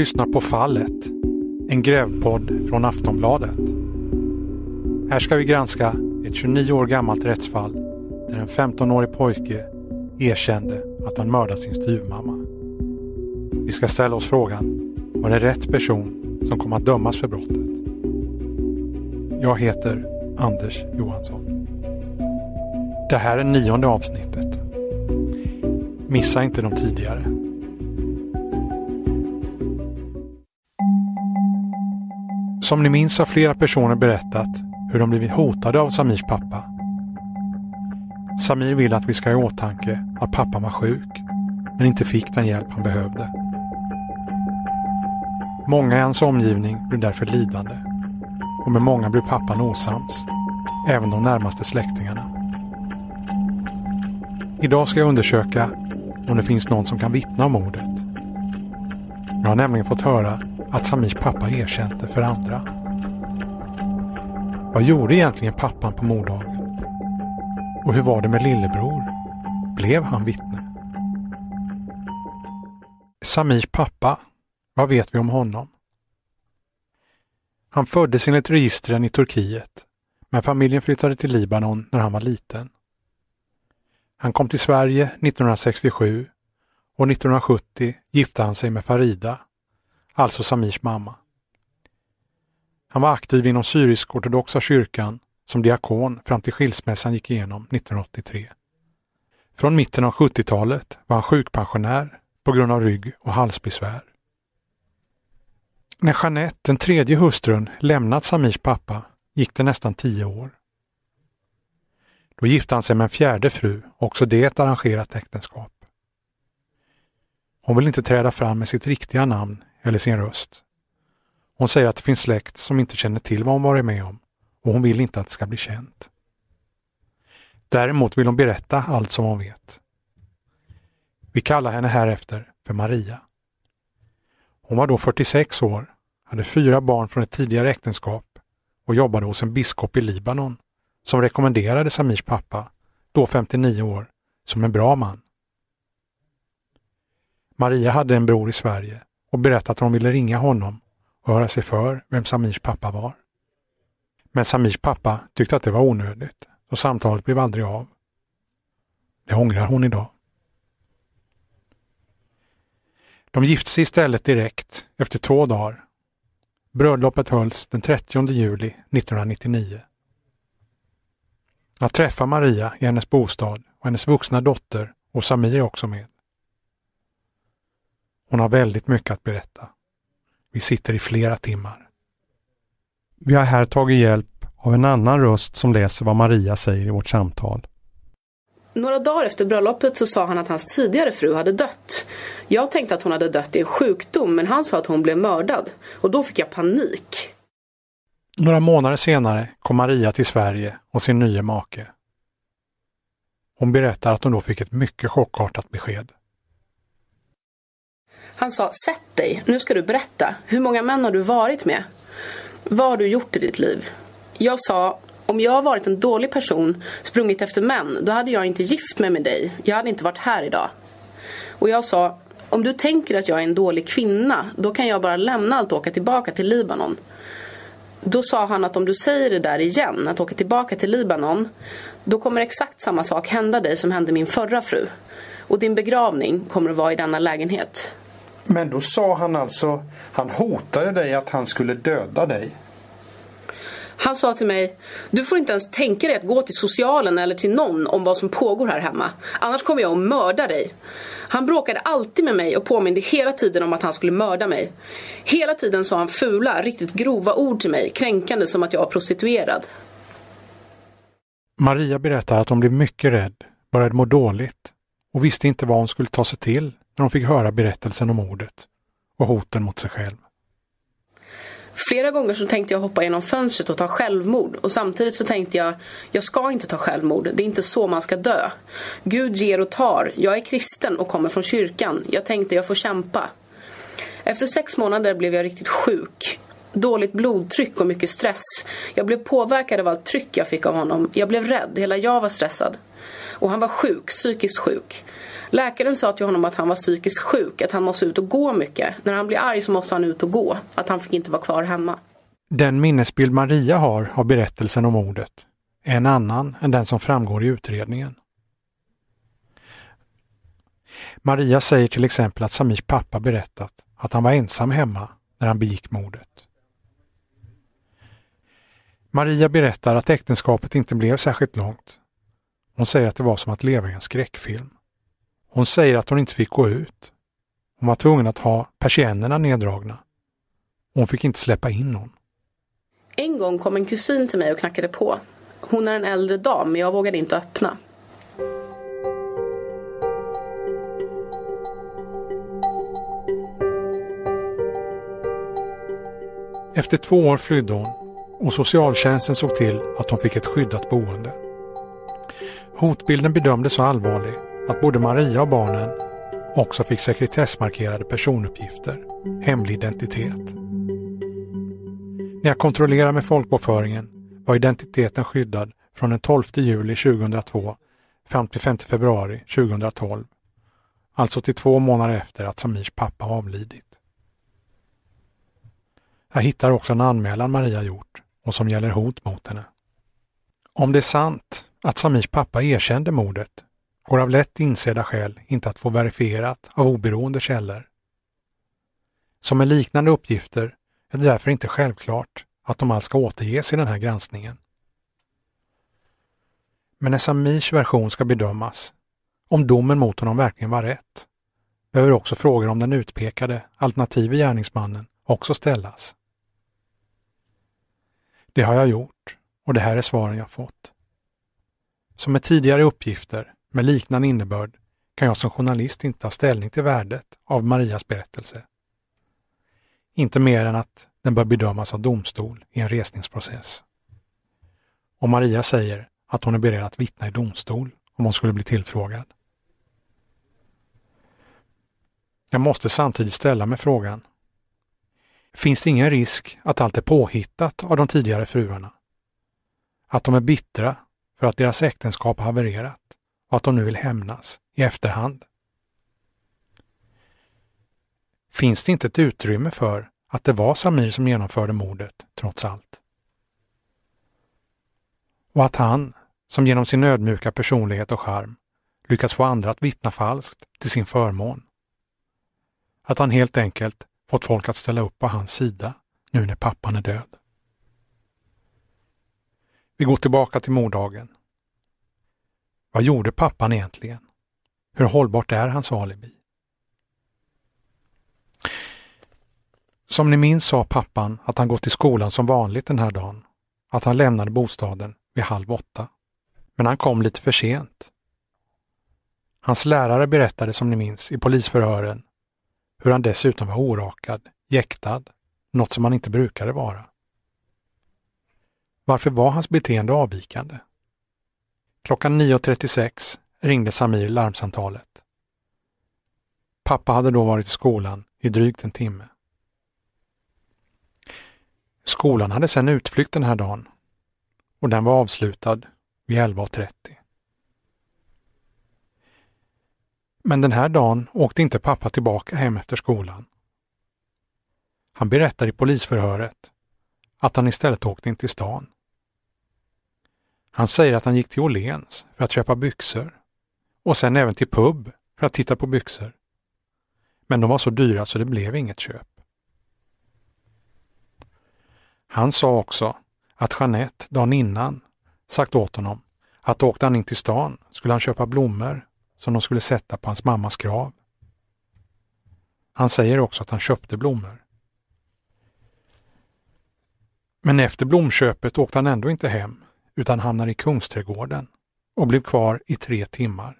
lyssnar på Fallet, en grävpodd från Aftonbladet. Här ska vi granska ett 29 år gammalt rättsfall där en 15-årig pojke erkände att han mördat sin styvmamma. Vi ska ställa oss frågan, var det rätt person som kom att dömas för brottet? Jag heter Anders Johansson. Det här är nionde avsnittet. Missa inte de tidigare. Som ni minns har flera personer berättat hur de blivit hotade av Samirs pappa. Samir vill att vi ska ha i åtanke att pappan var sjuk, men inte fick den hjälp han behövde. Många i hans omgivning blev därför lidande och med många blev pappan osams, även de närmaste släktingarna. Idag ska jag undersöka om det finns någon som kan vittna om mordet. Jag har nämligen fått höra att Samirs pappa erkänt det för andra. Vad gjorde egentligen pappan på morddagen? Och hur var det med lillebror? Blev han vittne? Samirs pappa, vad vet vi om honom? Han föddes enligt registren i Turkiet, men familjen flyttade till Libanon när han var liten. Han kom till Sverige 1967 och 1970 gifte han sig med Farida, alltså Samirs mamma. Han var aktiv inom syrisk-ortodoxa kyrkan som diakon fram till skilsmässan gick igenom 1983. Från mitten av 70-talet var han sjukpensionär på grund av rygg och halsbesvär. När Jeanette, den tredje hustrun, lämnat Samirs pappa gick det nästan tio år. Då gifte han sig med en fjärde fru, också det ett arrangerat äktenskap. Hon vill inte träda fram med sitt riktiga namn eller sin röst. Hon säger att det finns släkt som inte känner till vad hon varit med om och hon vill inte att det ska bli känt. Däremot vill hon berätta allt som hon vet. Vi kallar henne härefter för Maria. Hon var då 46 år, hade fyra barn från ett tidigare äktenskap och jobbade hos en biskop i Libanon som rekommenderade Samirs pappa, då 59 år, som en bra man. Maria hade en bror i Sverige och berättat att hon ville ringa honom och höra sig för vem Samirs pappa var. Men Samirs pappa tyckte att det var onödigt och samtalet blev aldrig av. Det ångrar hon idag. De gifte sig istället direkt efter två dagar. Bröllopet hölls den 30 juli 1999. Att träffa Maria i hennes bostad och hennes vuxna dotter och Samir är också med. Hon har väldigt mycket att berätta. Vi sitter i flera timmar. Vi har här tagit hjälp av en annan röst som läser vad Maria säger i vårt samtal. Några dagar efter bröllopet så sa han att hans tidigare fru hade dött. Jag tänkte att hon hade dött i en sjukdom men han sa att hon blev mördad. Och då fick jag panik. Några månader senare kom Maria till Sverige och sin nya make. Hon berättar att hon då fick ett mycket chockartat besked. Han sa, sätt dig, nu ska du berätta. Hur många män har du varit med? Vad har du gjort i ditt liv? Jag sa, om jag har varit en dålig person, sprungit efter män, då hade jag inte gift mig med dig. Jag hade inte varit här idag. Och jag sa, om du tänker att jag är en dålig kvinna, då kan jag bara lämna allt och åka tillbaka till Libanon. Då sa han att om du säger det där igen, att åka tillbaka till Libanon, då kommer exakt samma sak hända dig som hände min förra fru. Och din begravning kommer att vara i denna lägenhet. Men då sa han alltså, han hotade dig att han skulle döda dig. Han sa till mig, du får inte ens tänka dig att gå till socialen eller till någon om vad som pågår här hemma. Annars kommer jag att mörda dig. Han bråkade alltid med mig och påminde hela tiden om att han skulle mörda mig. Hela tiden sa han fula, riktigt grova ord till mig, kränkande som att jag var prostituerad. Maria berättar att hon blev mycket rädd, började må dåligt och visste inte vad hon skulle ta sig till när hon fick höra berättelsen om mordet och hoten mot sig själv. Flera gånger så tänkte jag hoppa genom fönstret och ta självmord. Och samtidigt så tänkte jag, jag ska inte ta självmord. Det är inte så man ska dö. Gud ger och tar. Jag är kristen och kommer från kyrkan. Jag tänkte jag får kämpa. Efter sex månader blev jag riktigt sjuk. Dåligt blodtryck och mycket stress. Jag blev påverkad av allt tryck jag fick av honom. Jag blev rädd, hela jag var stressad. Och han var sjuk, psykiskt sjuk. Läkaren sa till honom att han var psykiskt sjuk, att han måste ut och gå mycket. När han blir arg så måste han ut och gå, att han fick inte vara kvar hemma. Den minnesbild Maria har av berättelsen om mordet är en annan än den som framgår i utredningen. Maria säger till exempel att Samirs pappa berättat att han var ensam hemma när han begick mordet. Maria berättar att äktenskapet inte blev särskilt långt. Hon säger att det var som att leva i en skräckfilm. Hon säger att hon inte fick gå ut. Hon var tvungen att ha persiennerna neddragna. Hon fick inte släppa in någon. En gång kom en kusin till mig och knackade på. Hon är en äldre dam, men jag vågade inte öppna. Efter två år flydde hon och socialtjänsten såg till att hon fick ett skyddat boende. Hotbilden bedömdes så allvarlig att både Maria och barnen också fick sekretessmarkerade personuppgifter, hemlig identitet. När jag kontrollerade med folkbokföringen var identiteten skyddad från den 12 juli 2002 fram till 5 februari 2012. Alltså till två månader efter att Samirs pappa avlidit. Jag hittar också en anmälan Maria gjort och som gäller hot mot henne. Om det är sant att Samirs pappa erkände mordet går av lätt insedda skäl inte att få verifierat av oberoende källor. Som med liknande uppgifter är det därför inte självklart att de alls ska återges i den här granskningen. Men när Samirs version ska bedömas, om domen mot honom verkligen var rätt, behöver också frågor om den utpekade, alternative gärningsmannen också ställas. Det har jag gjort och det här är svaren jag fått. Som med tidigare uppgifter med liknande innebörd kan jag som journalist inte ta ställning till värdet av Marias berättelse. Inte mer än att den bör bedömas av domstol i en resningsprocess. Och Maria säger att hon är beredd att vittna i domstol om hon skulle bli tillfrågad. Jag måste samtidigt ställa mig frågan. Finns det ingen risk att allt är påhittat av de tidigare fruarna? Att de är bittra för att deras äktenskap har havererat och att de nu vill hämnas i efterhand? Finns det inte ett utrymme för att det var Samir som genomförde mordet, trots allt? Och att han, som genom sin ödmjuka personlighet och charm lyckats få andra att vittna falskt till sin förmån. Att han helt enkelt fått folk att ställa upp på hans sida nu när pappan är död. Vi går tillbaka till morddagen. Vad gjorde pappan egentligen? Hur hållbart är hans alibi? Som ni minns sa pappan att han gått till skolan som vanligt den här dagen, att han lämnade bostaden vid halv åtta. Men han kom lite för sent. Hans lärare berättade som ni minns i polisförhören hur han dessutom var orakad, jäktad, något som han inte brukade vara. Varför var hans beteende avvikande? Klockan 9.36 ringde Samir larmsamtalet. Pappa hade då varit i skolan i drygt en timme. Skolan hade sedan utflykt den här dagen och den var avslutad vid 11.30. Men den här dagen åkte inte pappa tillbaka hem efter skolan. Han berättar i polisförhöret att han istället åkte in till stan. Han säger att han gick till Åhléns för att köpa byxor och sen även till pub för att titta på byxor. Men de var så dyra så det blev inget köp. Han sa också att Jeanette dagen innan sagt åt honom att åkte han in till stan skulle han köpa blommor som de skulle sätta på hans mammas grav. Han säger också att han köpte blommor. Men efter blomköpet åkte han ändå inte hem utan hamnade i Kungsträdgården och blev kvar i tre timmar.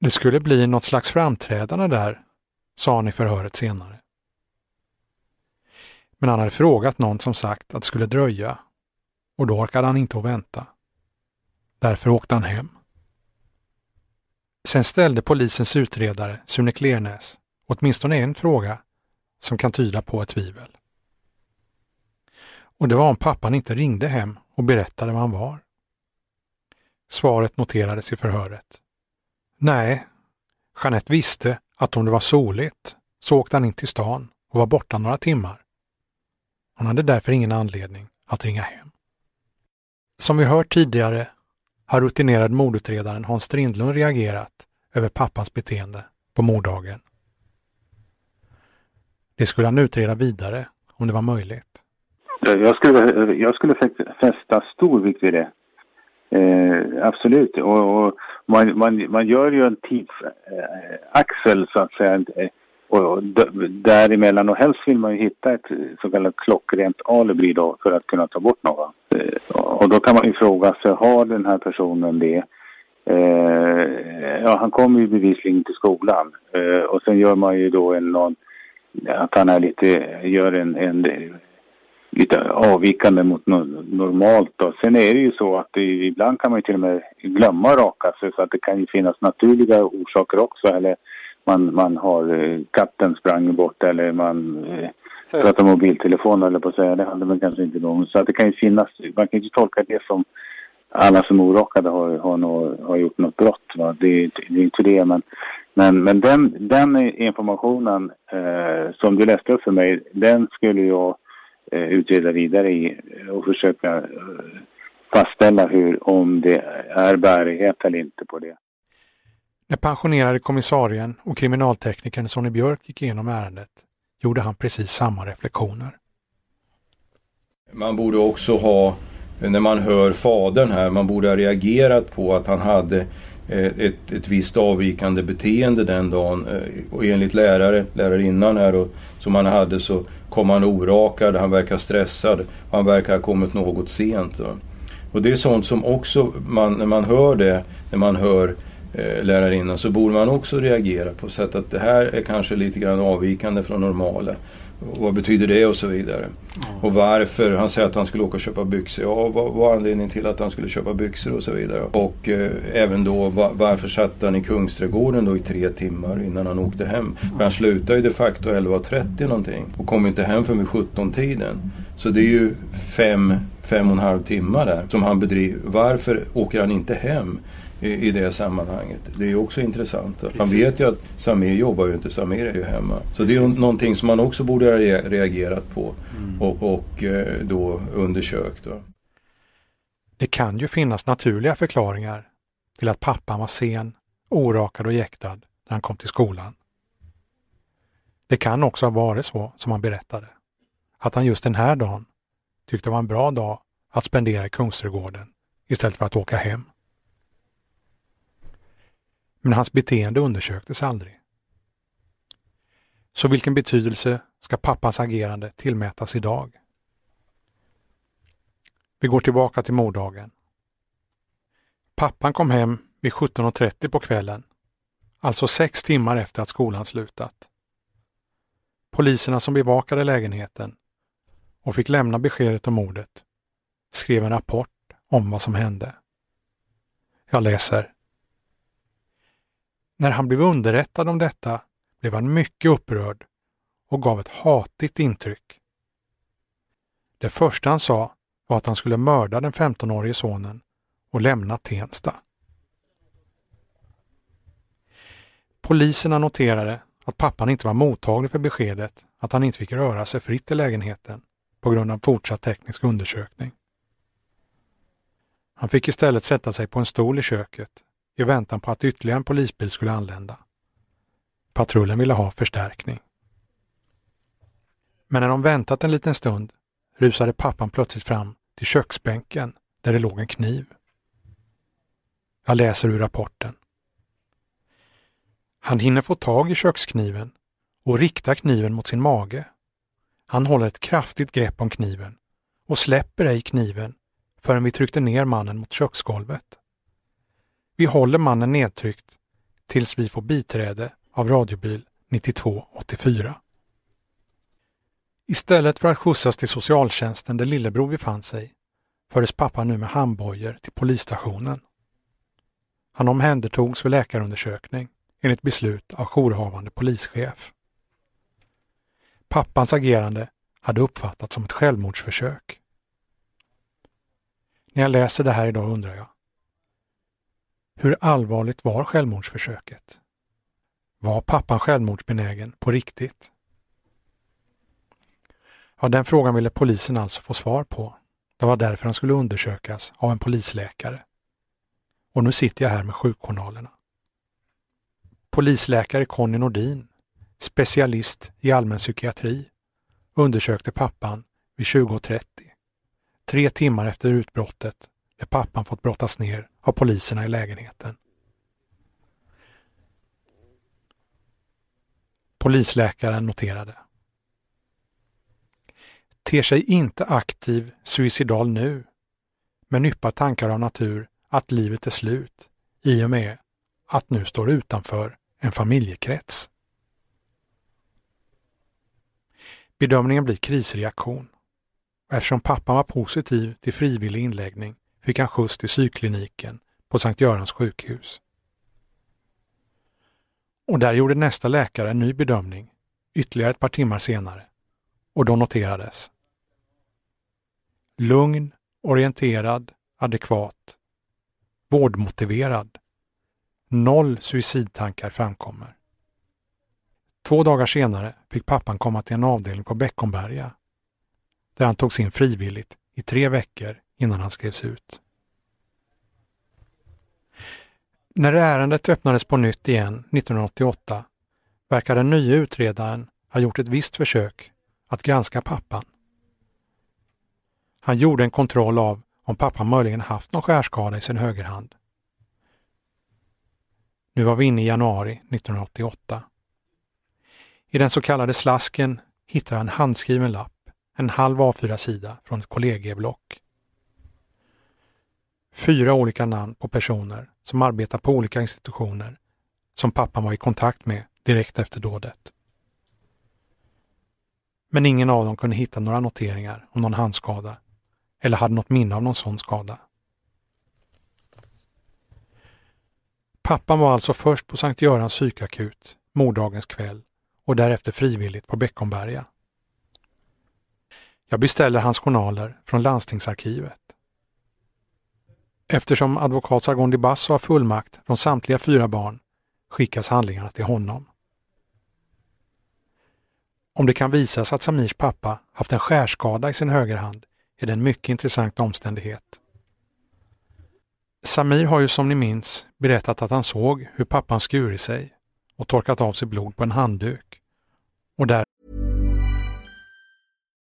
Det skulle bli något slags framträdande där, sa han i förhöret senare. Men han hade frågat någon som sagt att det skulle dröja och då orkade han inte att vänta. Därför åkte han hem. Sen ställde polisens utredare Sune Klernäs åtminstone en fråga som kan tyda på ett tvivel. Och det var om pappan inte ringde hem och berättade var han var. Svaret noterades i förhöret. Nej, Jeanette visste att om det var soligt så åkte han in till stan och var borta några timmar. Hon hade därför ingen anledning att ringa hem. Som vi hört tidigare har rutinerad mordutredaren Hans Strindlund reagerat över pappans beteende på morddagen. Det skulle han utreda vidare om det var möjligt. Jag skulle, jag skulle fästa stor vikt vid det. Eh, absolut. Och, och man, man, man, gör ju en tidsaxel så att säga. Eh, och däremellan och helst vill man ju hitta ett så kallat klockrent alibi då för att kunna ta bort någon. Eh, och då kan man ju fråga sig, har den här personen det? Eh, ja, han kommer ju bevisligen till skolan eh, och sen gör man ju då en någon, att han är lite, gör en, en lite avvikande mot normalt. Då. Sen är det ju så att det, ibland kan man ju till och med glömma raka sig så att det kan ju finnas naturliga orsaker också. Eller man, man har eh, katten sprang bort eller man eh, pratar mobiltelefon eller på att säga. Det hade man kanske inte någon. Så att det kan ju finnas, man kan ju tolka det som alla som är orakade har, har, nå, har gjort något brott. Va? Det, det är inte det men, men, men den, den informationen eh, som du läste upp för mig, den skulle jag utreda vidare i och försöka eh, fastställa hur, om det är bärighet eller inte på det. När pensionerade kommissarien och kriminalteknikern Sonny Björk gick igenom ärendet gjorde han precis samma reflektioner. Man borde också ha, när man hör fadern här, man borde ha reagerat på att han hade eh, Eh, ett, ett visst avvikande beteende den dagen. Eh, och enligt lärare, lärarinnan här då, som han hade så kom han orakad, han verkar stressad och han verkar ha kommit något sent. Då. Och det är sånt som också, man, när man hör det, när man hör eh, lärarinnan så borde man också reagera på sätt att det här är kanske lite grann avvikande från normala. Och vad betyder det och så vidare. Mm. Och varför, han säger att han skulle åka och köpa byxor. Ja, vad var anledningen till att han skulle köpa byxor och så vidare. Och eh, även då var, varför satt han i Kungsträdgården då i tre timmar innan han åkte hem. För han slutade ju de facto 11.30 någonting och kom inte hem förrän vid 17-tiden. Så det är ju fem, fem och en halv timmar där som han bedriver. Varför åker han inte hem? I, i det sammanhanget. Det är också intressant. Precis. Man vet ju att Samir jobbar ju inte, Samir är ju hemma. Så Precis. det är ju någonting som man också borde ha reagerat på mm. och, och eh, då undersökt. Då. Det kan ju finnas naturliga förklaringar till att pappan var sen, orakad och jäktad när han kom till skolan. Det kan också ha varit så som han berättade, att han just den här dagen tyckte det var en bra dag att spendera i Kungsträdgården istället för att åka hem. Men hans beteende undersöktes aldrig. Så vilken betydelse ska pappans agerande tillmätas idag? Vi går tillbaka till morddagen. Pappan kom hem vid 17.30 på kvällen, alltså sex timmar efter att skolan slutat. Poliserna som bevakade lägenheten och fick lämna beskedet om mordet skrev en rapport om vad som hände. Jag läser. När han blev underrättad om detta blev han mycket upprörd och gav ett hatigt intryck. Det första han sa var att han skulle mörda den 15-årige sonen och lämna Tensta. Poliserna noterade att pappan inte var mottaglig för beskedet att han inte fick röra sig fritt i lägenheten på grund av fortsatt teknisk undersökning. Han fick istället sätta sig på en stol i köket i väntan på att ytterligare en polisbil skulle anlända. Patrullen ville ha förstärkning. Men när de väntat en liten stund rusade pappan plötsligt fram till köksbänken där det låg en kniv. Jag läser ur rapporten. Han hinner få tag i kökskniven och riktar kniven mot sin mage. Han håller ett kraftigt grepp om kniven och släpper ej kniven förrän vi tryckte ner mannen mot köksgolvet. Vi håller mannen nedtryckt tills vi får biträde av radiobil 9284. Istället för att skjutsas till socialtjänsten där lillebror befann sig fördes pappa nu med handbojor till polisstationen. Han omhändertogs för läkarundersökning enligt beslut av jourhavande polischef. Pappans agerande hade uppfattats som ett självmordsförsök. När jag läser det här idag undrar jag. Hur allvarligt var självmordsförsöket? Var pappan självmordsbenägen på riktigt? Ja, den frågan ville polisen alltså få svar på. Det var därför han skulle undersökas av en polisläkare. Och nu sitter jag här med sjukjournalerna. Polisläkare Conny Nordin, specialist i allmän psykiatri, undersökte pappan vid 20.30. Tre timmar efter utbrottet där pappan fått brottas ner av poliserna i lägenheten. Polisläkaren noterade. Ter sig inte aktiv suicidal nu, men yppar tankar av natur att livet är slut i och med att nu står utanför en familjekrets. Bedömningen blir krisreaktion. eftersom pappan var positiv till frivillig inläggning fick han skjuts till psykkliniken på Sankt Görans sjukhus. Och där gjorde nästa läkare en ny bedömning ytterligare ett par timmar senare och då noterades lugn, orienterad, adekvat, vårdmotiverad. Noll suicidtankar framkommer. Två dagar senare fick pappan komma till en avdelning på Beckomberga där han togs in frivilligt i tre veckor innan han skrevs ut. När ärendet öppnades på nytt igen 1988 verkar den nya utredaren ha gjort ett visst försök att granska pappan. Han gjorde en kontroll av om pappan möjligen haft någon skärskada i sin högerhand. Nu var vi inne i januari 1988. I den så kallade slasken hittar jag en handskriven lapp, en halv A4-sida från ett kollegieblock. Fyra olika namn på personer som arbetar på olika institutioner som pappan var i kontakt med direkt efter dådet. Men ingen av dem kunde hitta några noteringar om någon handskada eller hade något minne av någon sån skada. Pappan var alltså först på Sankt Görans psykakut morddagens kväll och därefter frivilligt på Beckomberga. Jag beställer hans journaler från landstingsarkivet. Eftersom advokat Sargon Di Basso har fullmakt från samtliga fyra barn skickas handlingarna till honom. Om det kan visas att Samirs pappa haft en skärskada i sin högerhand är det en mycket intressant omständighet. Samir har ju som ni minns berättat att han såg hur pappan skurit sig och torkat av sig blod på en handduk. Och där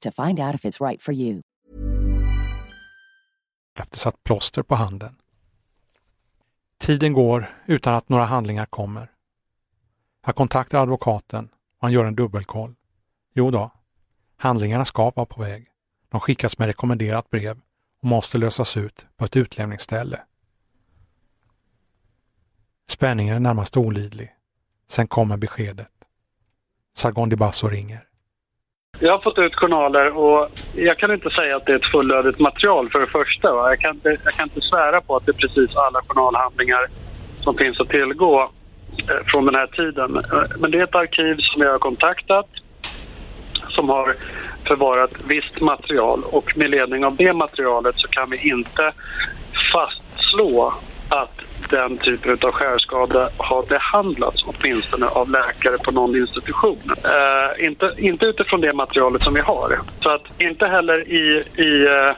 to find out if it's right for you. efter satt plåster på handen. Tiden går utan att några handlingar kommer. Jag kontaktar advokaten och han gör en dubbelkoll. Jo då, handlingarna ska vara på väg. De skickas med rekommenderat brev och måste lösas ut på ett utlämningsställe. Spänningen är närmast olidlig. Sen kommer beskedet. Sargon De Basso ringer. Jag har fått ut journaler och jag kan inte säga att det är ett fullödigt material för det första. Jag kan, inte, jag kan inte svära på att det är precis alla journalhandlingar som finns att tillgå eh, från den här tiden. Eh, men det är ett arkiv som jag har kontaktat som har förvarat visst material och med ledning av det materialet så kan vi inte fastslå att den typen av skärskada har behandlats åtminstone av läkare på någon institution. Uh, inte, inte utifrån det materialet som vi har. Så att inte heller i, i uh,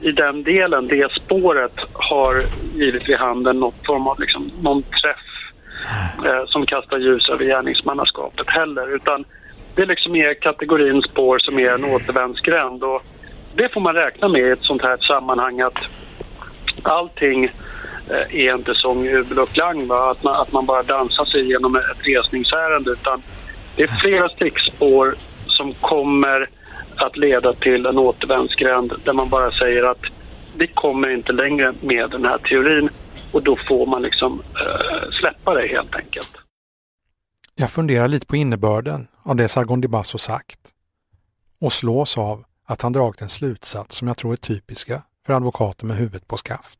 i den delen, det spåret, har givit vid handen något form av liksom, någon träff eh, som kastar ljus över gärningsmannaskapet heller. Utan det liksom är kategorin spår som är en återvändsgränd. Och det får man räkna med i ett sånt här sammanhang att allting eh, Eh, är inte som jubel och klang. Va? Att, man, att man bara dansar sig igenom ett resningsärende. Utan det är flera stickspår som kommer att leda till en återvändsgränd där man bara säger att vi kommer inte längre med den här teorin och då får man liksom uh, släppa det helt enkelt. Jag funderar lite på innebörden av det Sargon Di Basso sagt och slås av att han dragit en slutsats som jag tror är typiska för advokater med huvudet på skaft.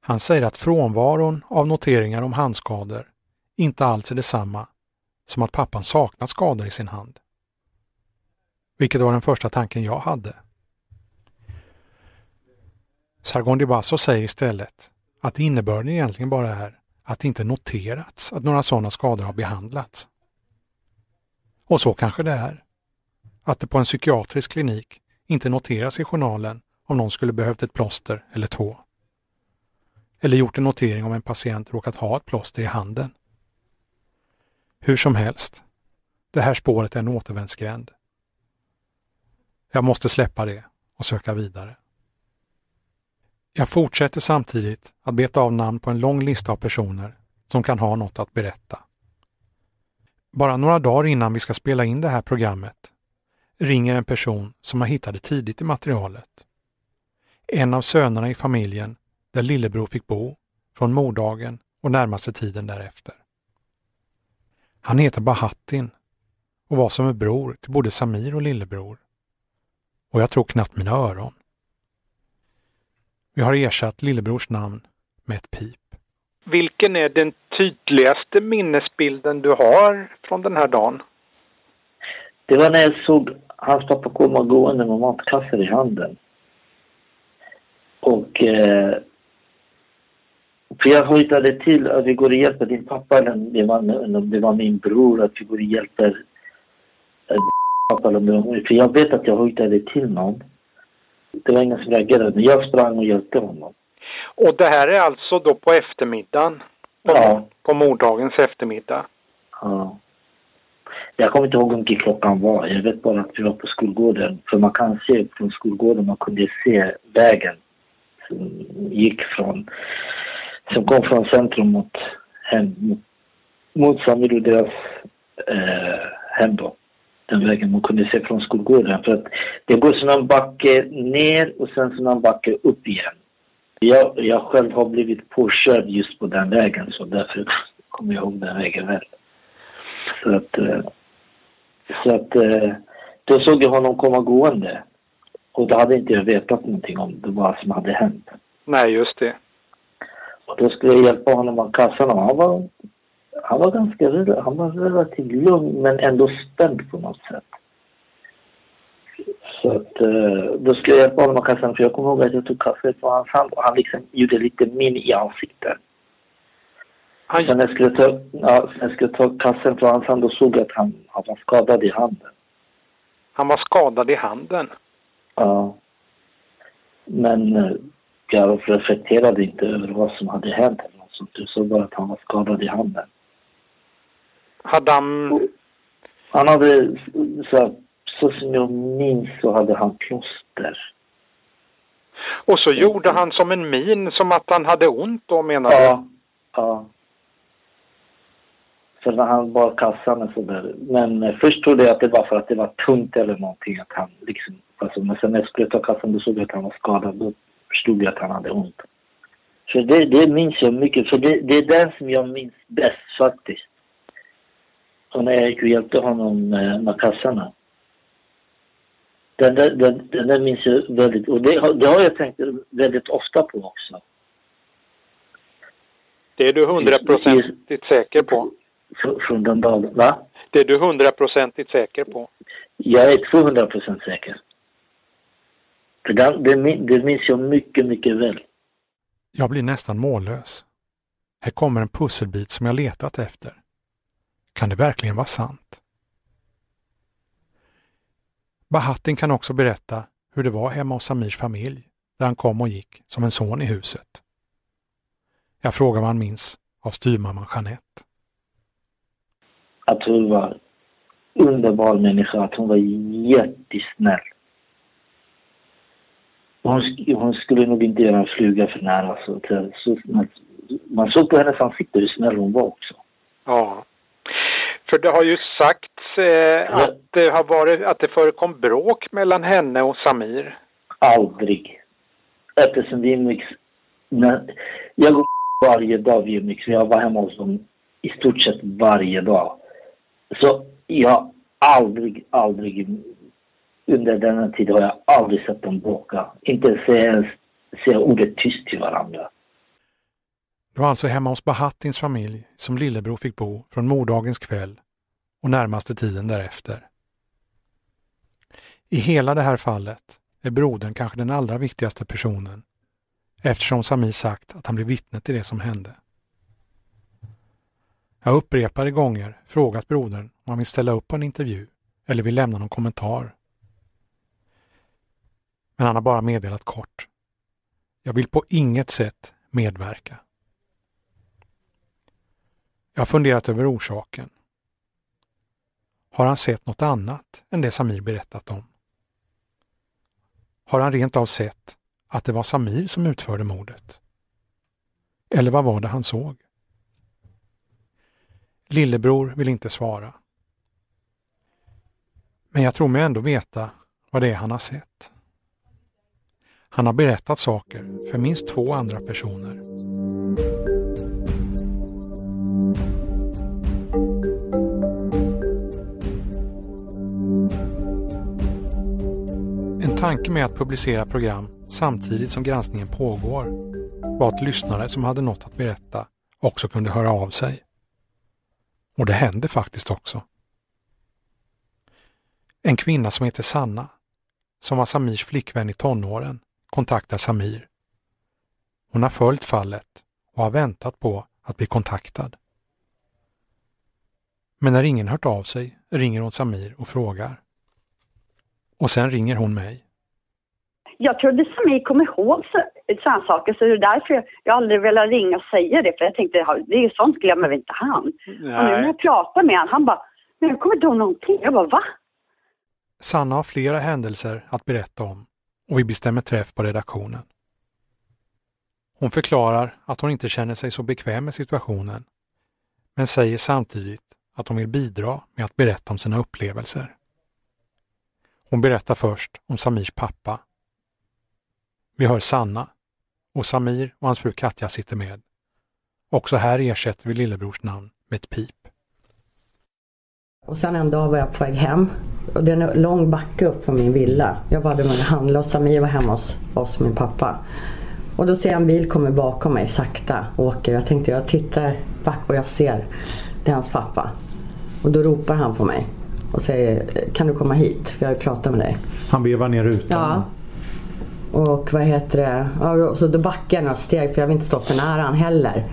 Han säger att frånvaron av noteringar om handskador inte alls är detsamma som att pappan saknat skador i sin hand. Vilket var den första tanken jag hade. Sargon de Basso säger istället att innebörden egentligen bara är att det inte noterats att några sådana skador har behandlats. Och så kanske det är. Att det på en psykiatrisk klinik inte noteras i journalen om någon skulle behövt ett plåster eller två. Eller gjort en notering om en patient råkat ha ett plåster i handen. Hur som helst, det här spåret är en återvändsgränd. Jag måste släppa det och söka vidare. Jag fortsätter samtidigt att beta av namn på en lång lista av personer som kan ha något att berätta. Bara några dagar innan vi ska spela in det här programmet ringer en person som jag hittade tidigt i materialet. En av sönerna i familjen där lillebror fick bo från mordagen och närmaste tiden därefter. Han heter Bahattin och var som en bror till både Samir och lillebror. Och jag tror knappt mina öron. Vi har ersatt lillebrors namn med ett pip. Vilken är den tydligaste minnesbilden du har från den här dagen? Det var när jag såg hans pappa komma gående med matkassar i handen. Och... Eh, för jag hojtade till att vi går och hjälper din pappa, eller det var, det var min bror, att vi går och hjälper eh, pappa. Eller, för jag vet att jag hojtade till någon. Det var ingen som reagerade, men jag sprang och hjälpte honom. Och det här är alltså då på eftermiddagen? Ja. På morddagens eftermiddag? Ja. Jag kommer inte ihåg hur mycket klockan var. Jag vet bara att vi var på skolgården. För man kan se från skolgården, man kunde se vägen som gick från, som kom från centrum mot hem, mot, mot Samir och deras eh, hem då den vägen man kunde se från skolgården. För att det går som en backe ner och sen som en backe upp igen. Jag, jag själv har blivit påkörd just på den vägen så därför kommer jag ihåg den vägen väl. Så att, eh, så att eh, då såg jag honom komma gående. Och då hade inte jag vetat någonting om det vad som hade hänt. Nej, just det. Och då skulle jag hjälpa honom med kassan och han var han var ganska han var relativt lugn men ändå spänd på något sätt. Så att uh, då skulle jag hjälpa honom med kassan för jag kommer ihåg att jag tog kaffe på hans hand och han liksom gjorde lite min i ansiktet. Han... Sen jag skulle ta, ja, sen skulle ta kassen från hans hand då såg att han, han var skadad i handen. Han var skadad i handen? Ja. Men jag reflekterade inte över vad som hade hänt eller något sånt. Jag såg bara att han var skadad i handen. Hade han... Han hade, så, så som jag minns så hade han plåster. Och så gjorde han som en min, som att han hade ont då menar du? Ja. Ja. Så när han bar kassan och sådär. Men eh, först trodde jag att det var för att det var tungt eller någonting. Att han liksom, alltså, men sen när jag skulle ta kassan då såg jag att han var skadad. Då förstod jag att han hade ont. Så det, det minns jag mycket. För det, det är den som jag minns bäst faktiskt. Och när jag gick och hjälpte honom med kassarna. Den där, den, den där minns jag väldigt, och det, det har jag tänkt väldigt ofta på också. Det är du hundraprocentigt säker på? Från den dagen, va? Det är du hundraprocentigt säker på? Jag är 200 procent säker. För det, det, minns jag mycket, mycket väl. Jag blir nästan mållös. Här kommer en pusselbit som jag letat efter. Kan det verkligen vara sant? Bahattin kan också berätta hur det var hemma hos Samirs familj där han kom och gick som en son i huset. Jag frågar vad han minns av styrmamman Jeanette. Att hon var underbar människa, att hon var jättesnäll. Hon, hon skulle nog inte göra en fluga för nära. Så, så, man såg på hennes ansikte hur snäll hon var också. Ja. För det har ju sagts eh, att det har varit, att det förekom bråk mellan henne och Samir. Aldrig. Eftersom vi umgicks, jag går varje dag vi umgicks. Jag var hemma hos dem i stort sett varje dag. Så jag har aldrig, aldrig under denna tid har jag aldrig sett dem bråka. Inte ens säga ordet tyst till varandra. Det var alltså hemma hos Bahattins familj som lillebror fick bo från morddagens kväll och närmaste tiden därefter. I hela det här fallet är brodern kanske den allra viktigaste personen eftersom Sami sagt att han blev vittne till det som hände. Jag har upprepade gånger frågat brodern om han vill ställa upp på en intervju eller vill lämna någon kommentar. Men han har bara meddelat kort. Jag vill på inget sätt medverka. Jag har funderat över orsaken. Har han sett något annat än det Samir berättat om? Har han rent av sett att det var Samir som utförde mordet? Eller vad var det han såg? Lillebror vill inte svara. Men jag tror mig ändå veta vad det är han har sett. Han har berättat saker för minst två andra personer. En tanke med att publicera program samtidigt som granskningen pågår var att lyssnare som hade något att berätta också kunde höra av sig. Och det hände faktiskt också. En kvinna som heter Sanna, som var Samirs flickvän i tonåren, kontaktar Samir. Hon har följt fallet och har väntat på att bli kontaktad. Men när ingen hört av sig ringer hon Samir och frågar. Och sen ringer hon mig. Jag trodde Samir kom ihåg sådana saker så det är därför jag, aldrig velat ringa och säga det för jag tänkte det är ju sånt glömmer väl inte han. Nej. Och nu när jag pratar med honom, han bara, men jag kommer inte ihåg någonting. Jag bara, va? Sanna har flera händelser att berätta om och vi bestämmer träff på redaktionen. Hon förklarar att hon inte känner sig så bekväm med situationen, men säger samtidigt att hon vill bidra med att berätta om sina upplevelser. Hon berättar först om Samirs pappa. Vi hör Sanna och Samir och hans fru Katja sitter med. Också här ersätter vi lillebrors namn med ett pip. Och sen en dag var jag på väg hem och det är en lång backe upp från min villa. Jag var där med att handla och Samir var hemma hos oss, min pappa. Och då ser jag en bil komma bakom mig sakta åker. Jag tänkte jag tittar back och jag ser det är hans pappa. Och då ropar han på mig och säger kan du komma hit för jag vill prata med dig. Han vevar ner rutan? Ja. Och vad heter det? Ja, så då backar jag några steg för jag vill inte stå för nära han heller.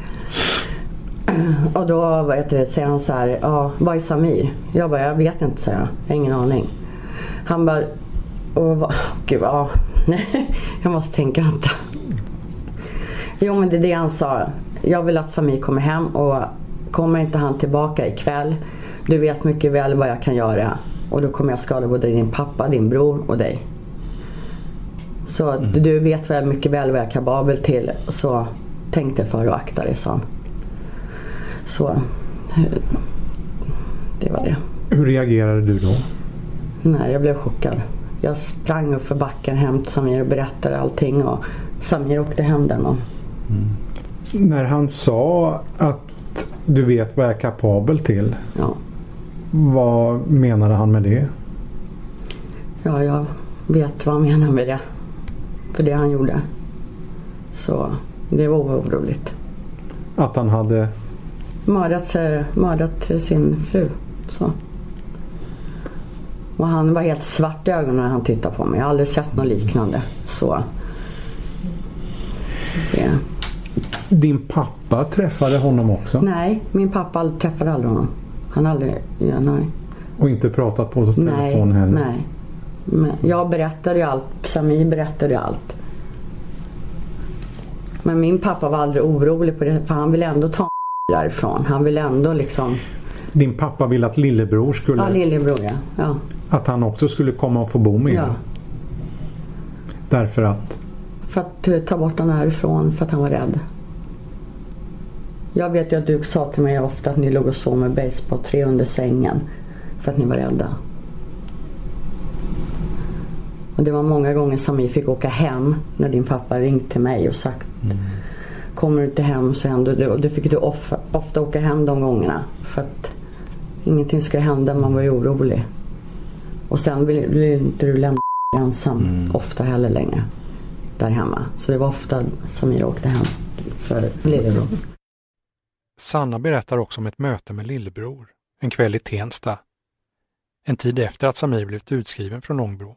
Och då vad heter det, säger han så här, ja, vad är Samir? Jag bara, jag vet inte, säger jag. Jag har ingen aning. Han bara, och vad, gud, ja, nej, jag måste tänka vänta. Jo men det är det han sa. Jag vill att Samir kommer hem och kommer inte han tillbaka ikväll, du vet mycket väl vad jag kan göra. Och då kommer jag skada både din pappa, din bror och dig. Så mm. du vet väl mycket väl vad jag är kapabel till. Så tänk dig för och akta dig, sa han. Så det var det. Hur reagerade du då? Nej, jag blev chockad. Jag sprang upp för backen hem till Samir och berättade allting och Samir åkte hem den dagen. Mm. När han sa att du vet vad jag är kapabel till. Ja. Vad menade han med det? Ja, jag vet vad han menar med det. För det han gjorde. Så det var oroligt. Att han hade mördat, mördat sin fru. Så. Och han var helt svart i ögonen när han tittade på mig. Jag har aldrig sett något liknande. Så. Det. Din pappa träffade honom också? Nej, min pappa träffade aldrig honom. Han aldrig, ja, nej. Och inte pratat på telefon nej, heller? Nej. Men jag berättade ju allt. Samir berättade allt. Men min pappa var aldrig orolig på det för han ville ändå ta därifrån. Han ville ändå liksom... Din pappa ville att lillebror skulle... Ja, lillebror ja. ja. Att han också skulle komma och få bo med Ja. er? Därför att? För att eh, ta bort honom härifrån för att han var rädd. Jag vet ju att du sa till mig ofta att ni låg och sov med basebollträ under sängen. För att ni var rädda. Och det var många gånger som vi fick åka hem när din pappa ringt till mig och sagt Kommer du inte hem så händer det. Och då fick du ofta, ofta åka hem de gångerna. För att ingenting ska hända. Man var ju orolig. Och sen vill inte du lämna ensam ofta heller längre. Där hemma. Så det var ofta Samir åkte hem för lillebror. Sanna berättar också om ett möte med lillebror en kväll i Tensta. En tid efter att Samir blivit utskriven från Ångbro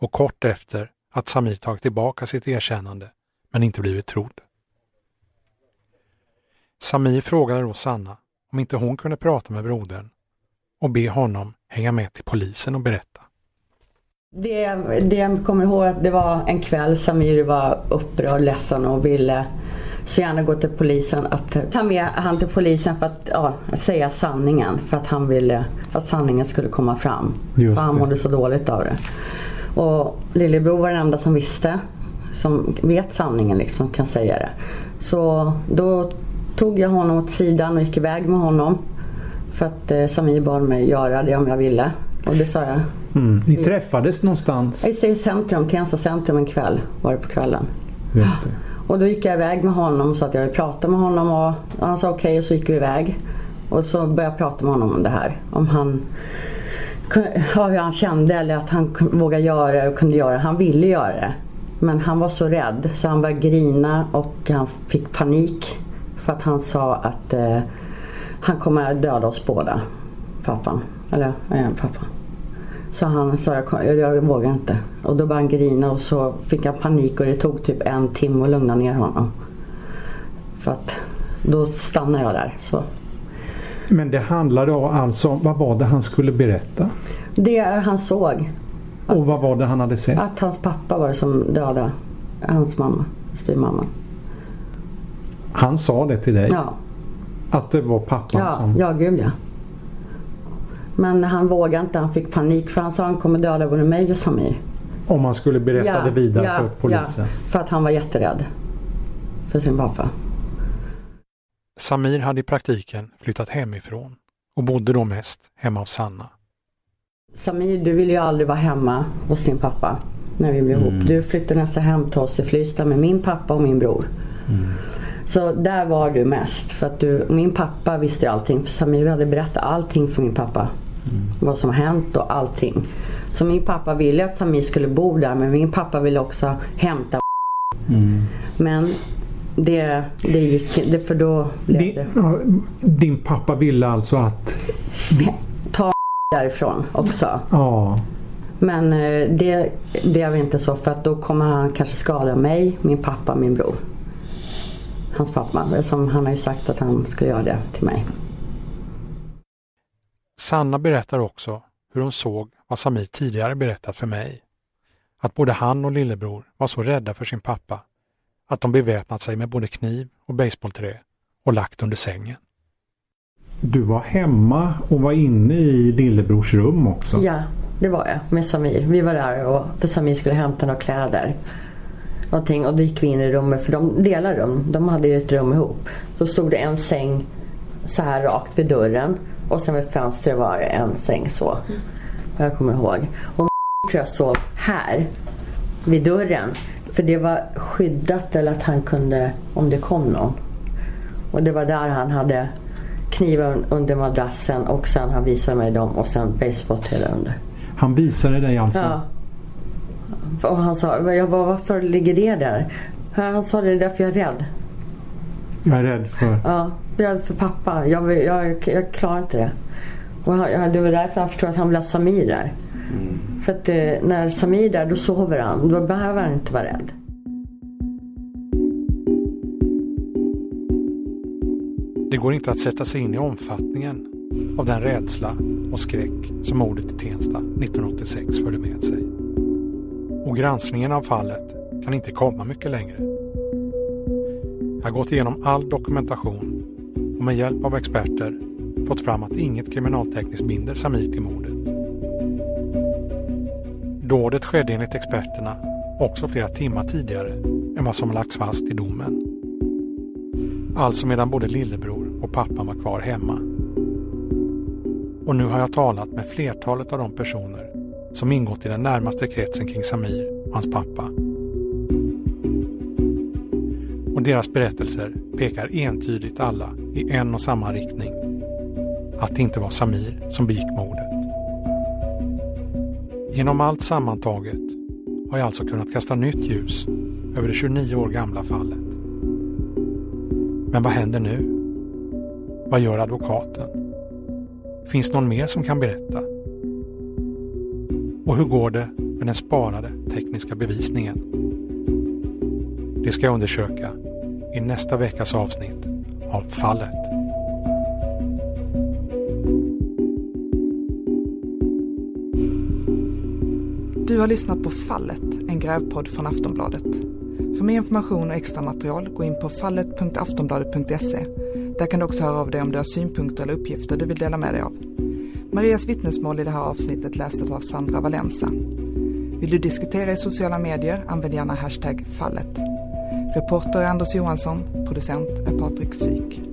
och kort efter att Samir tagit tillbaka sitt erkännande men inte blivit trodd. Samir frågade då Sanna om inte hon kunde prata med brodern och be honom hänga med till polisen och berätta. Det, det jag kommer ihåg att det var en kväll Samir var upprörd, ledsen och ville så gärna gå till polisen. Att ta med han till polisen för att, ja, säga sanningen. För att han ville att sanningen skulle komma fram. Just för han mådde så dåligt av det. Och lillebror var den enda som visste. Som vet sanningen liksom, kan säga det. Så då tog jag honom åt sidan och gick iväg med honom. För att eh, Samir bad mig göra det om jag ville. Och det sa jag. Mm. Ni träffades någonstans? I i centrum, Tensta centrum en kväll var det på kvällen. Just det. Och då gick jag iväg med honom så att jag ville prata med honom och han sa okej och så gick vi iväg. Och så började jag prata med honom om det här. Om han, ja, hur han kände eller att han vågade göra det och kunde göra det. Han ville göra det. Men han var så rädd så han började grina och han fick panik. För att han sa att eh, han kommer att döda oss båda. Pappan. Eller eh, pappa. Så han sa jag, jag, vågar inte. Och då började han grina och så fick han panik och det tog typ en timme att lugna ner honom. För att då stannade jag där. Så. Men det handlade om alltså, vad var det han skulle berätta? Det han såg, Och vad var det han hade sett? att hans pappa var det som dödade hans mamma, styvmamman. Han sa det till dig? Ja, Att det var pappan ja, som... ja gud ja. Men han vågade inte, han fick panik för han sa han kommer döda både mig och Samir. Om man skulle berätta Ja, det vidare ja, för polisen? Ja, för att han var jätterädd. För sin pappa. Samir hade i praktiken flyttat hemifrån och bodde då mest hemma hos Sanna. Samir, du ville ju aldrig vara hemma hos din pappa när vi blev Mm. ihop. Du flyttade nästan hem till oss i Flystad med min pappa och min bror. Så där var du mest. För att du, min pappa visste allting. För Samir hade berättat allting för min pappa. Vad som hänt och allting. Så min pappa ville att Samir skulle bo där men min pappa ville också hämta Men det, det gick det för då blev Din, det din pappa ville alltså att... ta därifrån också. Ja, Men eh, det, väl inte så för att då kommer han kanske skada mig, min pappa, min bror. Hans pappa. Som han har ju sagt att han skulle göra det till mig. Sanna berättar också hur hon såg vad Samir tidigare berättat för mig. Att både han och lillebror var så rädda för sin pappa att de beväpnat sig med både kniv och baseballträ och lagt under sängen. Du var hemma och var inne i lillebrors rum också? Ja, det var jag med Samir. Vi var där och för Samir skulle hämta några kläder. Någonting och då gick vi in i rummet för de delar rum. De hade ju ett rum ihop. Så stod det en säng så här rakt vid dörren och sen vid fönstret var det en säng så. Vad jag kommer ihåg. Och tror jag sov här vid dörren. För det var skyddat eller att han kunde om det kom någon. Och det var där han hade kniven under madrassen och sen han visade mig dem och sen basebollträ under. Han visade dig alltså? Ja. Och han sa, jag bara, varför ligger det där? Han sa det är därför jag är rädd. Jag är rädd för... Ja, rädd för pappa. Jag, jag, jag klarar inte det. Och han, det var därför han förstod att han ville ha Samir där. För att eh, när Samir är där då sover han. Då behöver han inte vara rädd. Det går inte att sätta sig in i omfattningen av den rädsla och skräck som mordet i Tensta 1986 förde med sig. Och granskningen av fallet kan inte komma mycket längre. Jag har gått igenom all dokumentation och med hjälp av experter fått fram att inget kriminaltekniskt binder Samir till mordet. Dådet skedde enligt experterna också flera timmar tidigare än vad som lagts fast i domen. Alltså medan både lillebror och pappan var kvar hemma. Och nu har jag talat med flertalet av de personer som ingått i den närmaste kretsen kring Samir och hans pappa. Och deras berättelser pekar entydigt alla i en och samma riktning. Att det inte var Samir som begick mordet. Genom allt sammantaget har jag alltså kunnat kasta nytt ljus över det 29 år gamla fallet. Men vad händer nu? Vad gör advokaten? Finns någon mer som kan berätta? Och hur går det med den sparade tekniska bevisningen? Det ska jag undersöka i nästa veckas avsnitt av Fallet. Du har lyssnat på Fallet, en grävpodd från Aftonbladet. För mer information och extra material, gå in på fallet.aftonbladet.se. Där kan du också höra av dig om du har synpunkter eller uppgifter du vill dela med dig av. Marias vittnesmål i det här avsnittet läses av Sandra Valensa. Vill du diskutera i sociala medier, använd gärna hashtag fallet. Reporter är Anders Johansson, producent är Patrik Syk.